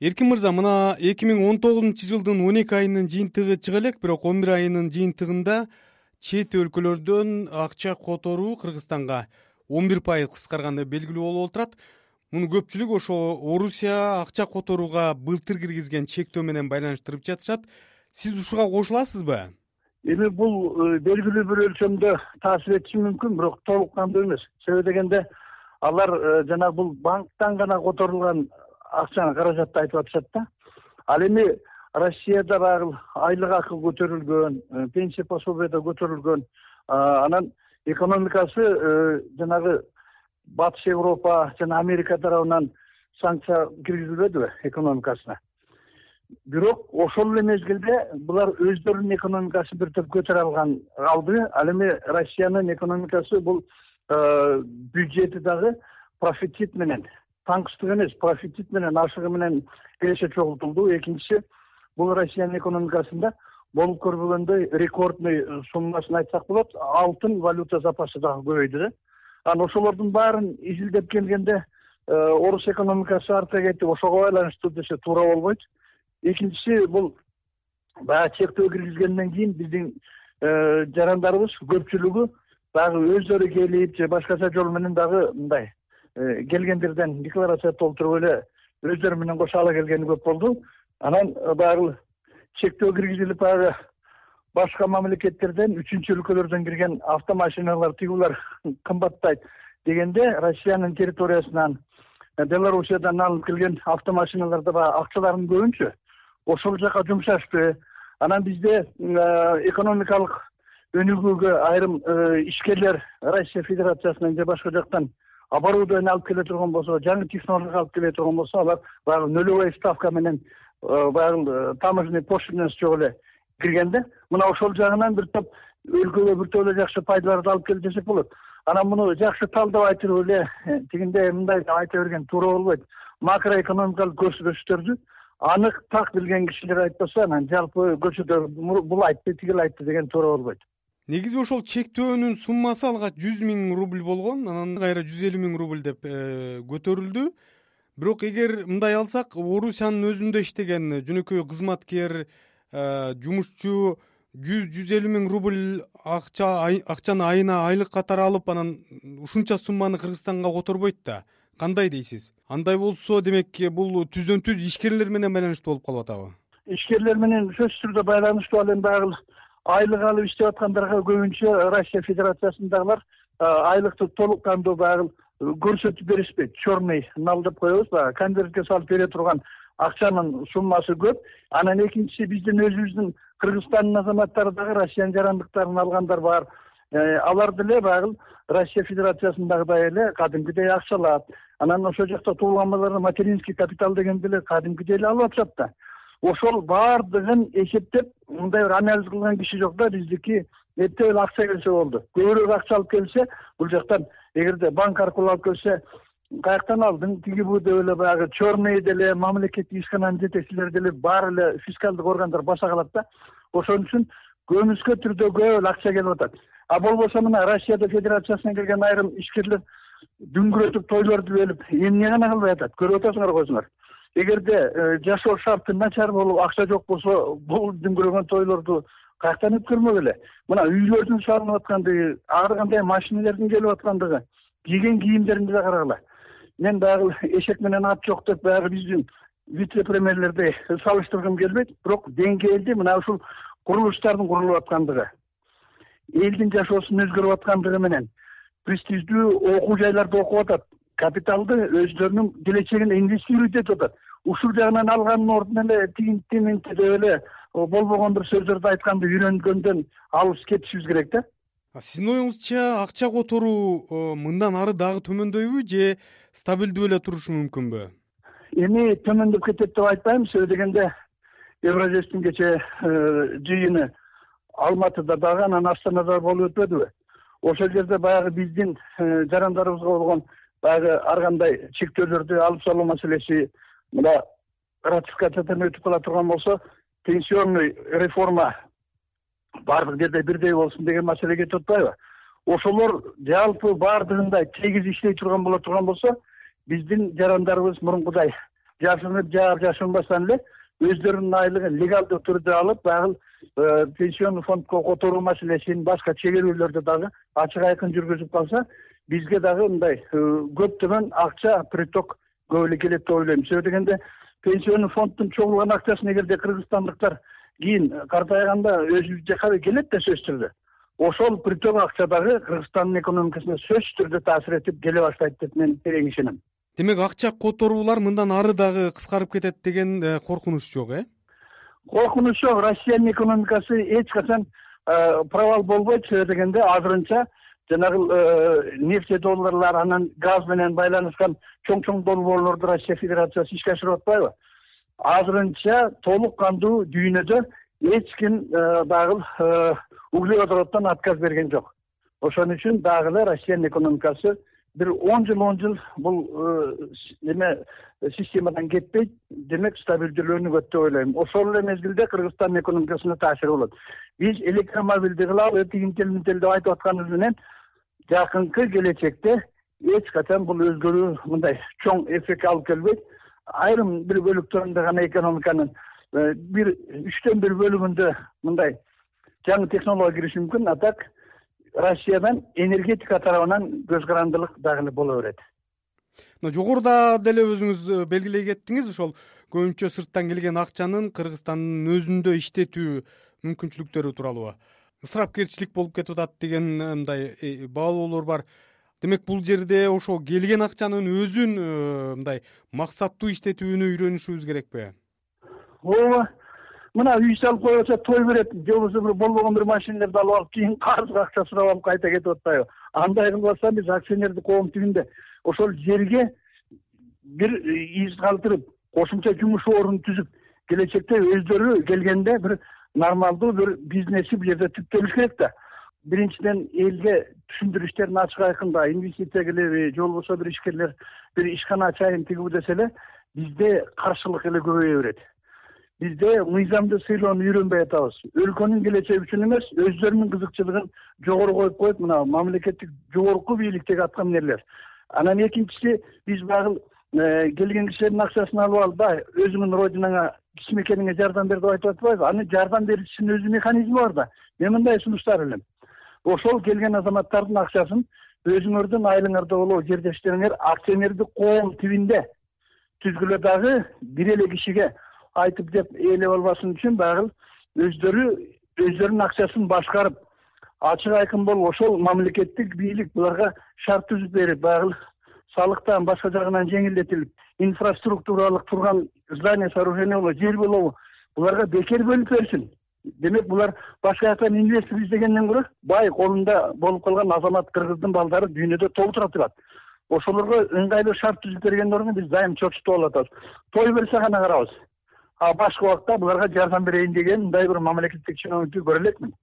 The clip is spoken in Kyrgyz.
эркин мырза мына эки миң он тогузунчу жылдын он эки айынын жыйынтыгы чыга элек бирок он бир айынын жыйынтыгында чет өлкөлөрдөн акча которуу кыргызстанга он бир пайыз кыскарганы белгилүү болуп отурат муну көпчүлүк ошо орусия акча которууга былтыр киргизген чектөө менен байланыштырып жатышат. Сиз ушуга кошуласызбы? Эми бул э, белгилүү бир өлчөмдө таасир этиши мүмкүн бирок толук кандуу эмес. Себеби дегенде алар э, жанагы бул банктан гана которулган акчаны каражатты айтып атышат да. Ал эми россияда баягы айлык акы көтөрүлгөн э, пенсия пособие да көтөрүлгөн анан экономикасы э, жанагы батыш европа жана америка тарабынан санкция киргизилбедиби экономикасына? Бирок ошол эле мезгилде булар өздөрүнүн экономикасын бир топ көтөрө алган алды ал эми россиянын экономикасы бул э, бюджети дагы профицит менен таңкычтык эмес профицит менен ашыгы менен киреше чогултулду. Экинчиси бул россиянын экономикасында болуп көрбөгөндөй рекордный суммасын айтсак болот алтын валюта запасы дагы көбөйдү да. Анан ошолордун баарын изилдеп келгенде э, орус экономикасы артка кетип ошого байланыштуу десе туура болбойт. Экинчиси бул баягы чектөө киргизгенден кийин биздин э, жарандарыбыз көпчүлүгү баягы өздөрү келип же башкача жол менен дагы мындай келгендерден декларация толтуруп эле өздөрү менен кошо ала келгени көп болду. Анан э, баягы чектөө киргизилип баягы башка мамлекеттерден үчүнчү өлкөлөрдөн кирген автомашиналар тиги кымбаттайт дегенде россиянын территориясынан э, белоруссиядан алынып келген автомашиналарда баягы акчалардын көбүнчө ошол жака жумшашты. Анан бизде экономикалык өнүгүүгө айрым ишкерлер россия федерациясынан же башка жактан оборудование алып келе турган болсо жаңы технология алып келе турган болсо алар баягы нулевой ставка менен э, баягы э, таможенный пошлинасы жок эле кирген да мына ошол жагынан бир топ өлкөгө бир топ эле жакшы пайдаларды алып келди десек болот. Анан муну жакшы талдабай туруп эле тигиндей мындай деп айта берген туура болбойт. Макроэкономикалык көрсөтүчтөрдү анык так билген кишилер айтпаса анан жалпы көчөдө бул айтты тигил айтты деген туура болбойт негизи ошол чектөөнүн суммасы алгач жүз миң рубль болгон анан кайра жүз элүү миң рубль деп э, көтөрүлдү. Бирок эгер мындай алсак орусиянын өзүндө иштеген жөнөкөй кызматкер э, жумушчу жүз жүз элүү миң рубль акча акчаны айына айлык катары алып анан ушунча сумманы кыргызстанга которбойт да. Кандай дейсиз? Андай болсо демек бул түздөн түз ишкерлер менен байланыштуу болуп калып атабы? Ишкерлер менен сөзсүз түрдө байланыштуу ал эми баягы айлык алып иштеп аткандарга көбүнчө россия федерациясындагылар айлыкты толук кандуу баягы көрсөтүп беришпейт. Черный нал деп коебуз баягы конвертке салып бере турган акчанын суммасы көп. Анан экинчиси биздин өзүбүздүн кыргызстандын азаматтары дагы россиянын жарандыктарын алгандар бар. Э, алар деле баягы россия федерациясындагыдай эле кадимкидей акча алат анан ошол жакта туулган балдар материнский капитал дегенди эле кадимкидей эле алып атышат да ошол баардыгын эсептеп мындай бир анализ кылган киши жок да биздики эптеп эле акча келсе болду. Көбүрөөк акча алып келсе бул жактан эгерде банк аркылуу алып келсе каяктан алдың тиги бу деп эле баягы черный деле мамлекеттик ишкананын жетекчилери деле баары эле фискалдык органдар баса калат да ошон үчүн көмүскө түрдө көп эле акча келип атат. А болбосо мына россияда федерациясынан келген айрым ишкерлер дүңгүрөтүп тойлорду белип эмне гана кылбай атат? Көрүп атасыңарбы өзүңөр эгерде э, жашоо шарты начар болуп акча жок болсо бул дүңгүрөгөн тойлорду каяктан өткөрмөк эле. Мына үйлөрдүн салынып аткандыгы ар кандай машинелердин келип аткандыгы кийген кийимдерин деле карагыла. Мен баягы эшек менен ат жок деп баягы биздин вице премьерлерди салыштыргым келбейт бирок деңгээлди мына ушул курулуштардын курулуп аткандыгы элдин жашоосунун өзгөрүп аткандыгы менен престиждүү окуу жайларда окуп атат капиталды өздөрүнүн келечегине инвестировать этип атат ушул жагынан алганын ордуна эле тигинтти мынтип деп эле болбогон бир сөздөрдү айтканды үйрөнгөндөн алыс кетишибиз керек да. Сиздин оюңузча акча которуу мындан ары дагы төмөндөйбү же стабилдүү эле турушу мүмкүнбү? Эми төмөндөп кетет деп айтпайм себеби дегенде евразестин кечээ жыйыны алматыда дагы анан астанада болуп өтпөдүбү. Ошол жерде баягы биздин э, жарандарыбызга болгон баягы ар кандай чектөөлөрдү алып салуу маселеси мына ратификациядан өтүп кала турган болсо пенсионный реформа баардык жерде бирдей болсун деген маселе кетип атпайбы? Ошолор жалпы баардыгында тегиз иштей турган боло турган болсо биздин жарандарыбыз мурункудай жашынып жаап жашынбастан эле өздөрүнүн айлыгын легалдуу түрдө алып баягы э, пенсионный фондко которуу маселесин башка чегерүүлөрдү дагы ачык айкын жүргүзүп калса бизге дагы мындай э, көптөгөн акча приток көп эле келет деп ойлойм. Себеби дегенде пенсионный фонддун чогулган акчасын эгерде кыргызстандыктар кийин картайганда өзүбүз жака келет да сөзсүз түрдө. Ошол приток акча дагы кыргызстандын экономикасына сөзсүз түрдө таасир этип келе баштайт деп мен терең ишенем. Демек акча которуулар мындан ары дагы кыскарып кетет деген э, коркунуч жок э? Коркунуч жок. Россиянын экономикасы эч качан э, провал болбойт. Себеби дегенде азырынча жанагы э, нефтедолларлар анан газ менен байланышкан чоң чоң долбоорлорду россия федерациясы ишке ашырып атпайбы? Азырынча толук кандуу дүйнөдө эч ким дагы углеводороддон отказ берген жок. Ошон үчүн дагы эле россиянын экономикасы бир он жыл он жыл бул эме системадан кетпейт демек стабилдүүлөнүп деп ойлойм. Ошол эле мезгилде кыргызстандын экономикасына таасири болот. Биз электромобилди кылалы тигинтел мынтел деп айтып атканыбыз менен жакынкы келечекте эч качан бул өзгөрүү мындай чоң эффект алып келбейт. Айрым бир бөлүктөрүндө гана экономиканын э, бир үчтөн бир бөлүгүндө мындай жаңы технология кириши мүмкүн а так россиядан энергетика тарабынан көз карандылык дагы эле боло берет. Мына жогоруда деле өзүңүз э, белгилей кеттиңиз ошол көбүнчө сырттан келген акчанын кыргызстандын өзүндө иштетүү мүмкүнчүлүктөрү тууралуу ысырапкерчилик болуп кетип атат деген э, мындай э, баалоолор бар. Демек бул жерде ошол келген акчанын өзүн мындай максаттуу иштетүүнү үйрөнүшүбүз керекпи? Ооба мына үй салып коюп атса той берет же болбосо бир болбогон бир машиналерди алып алып кийин карызга акча сурап алып кайта кетип атпайбы? Андай кылбастан биз акционердик коом тигинде ошол жерге бир из калтырып кошумча жумуш орун түзүп келечекте өздөрү келгенде бир нормалдуу бир бизнеси бул жерде түптөлүш керек да. Биринчиден элге түшүндүрүү иштерин ачык айкында инвестиция келеби же болбосо бир ишкерлер бир ишкана ачайын тигүү десе эле бизде каршылык эле көбөйө берет. Бизде мыйзамды сыйлоону үйрөнбөй атабыз. Өлкөнүн келечеги үчүн эмес өздөрүнүн кызыкчылыгын жогору коюп коюп мына мамлекеттик жогорку бийликтеги атка минерлер анан экинчиси биз баягы э, келген кишилердин акчасын алып алып баягы өзүңдүн родинаңа кичи мекениңе жардам бер деп айтып атпайбызбы аны жардам берүүчүнүн өзүнүн механизми бар да. Мен мындай сунуштар элем. Ошол келген азаматтардын акчасын өзүңөрдүн айылыңарда болобу жердештериңер акционердик коом тибинде түзгүлө дагы бир эле кишиге айтып деп ээлеп албасын үчүн баягы өздөрү өздөрүнүн акчасын башкарып ачык айкын болуп ошол мамлекеттик бийлик буларга шарт түзүп берип баягы салыктан башка жагынан жеңилдетилип инфраструктуралык турган здание сооружение болобу жер болобу буларга бекер бөлүп берсин. Демек булар башка жактан инвестор издегенден көрө бай колунда болуп калган азамат кыргыздын балдары дүйнөдө толтура турат. Ошолорго ыңгайлуу шарт түзүп бергенден ордун биз дайым чочутуп алып атабыз. Той берсе гана карабыз. А башка убакта буларга жардам берейин деген мындай бир мамлекеттик чиновникти көрө элекмин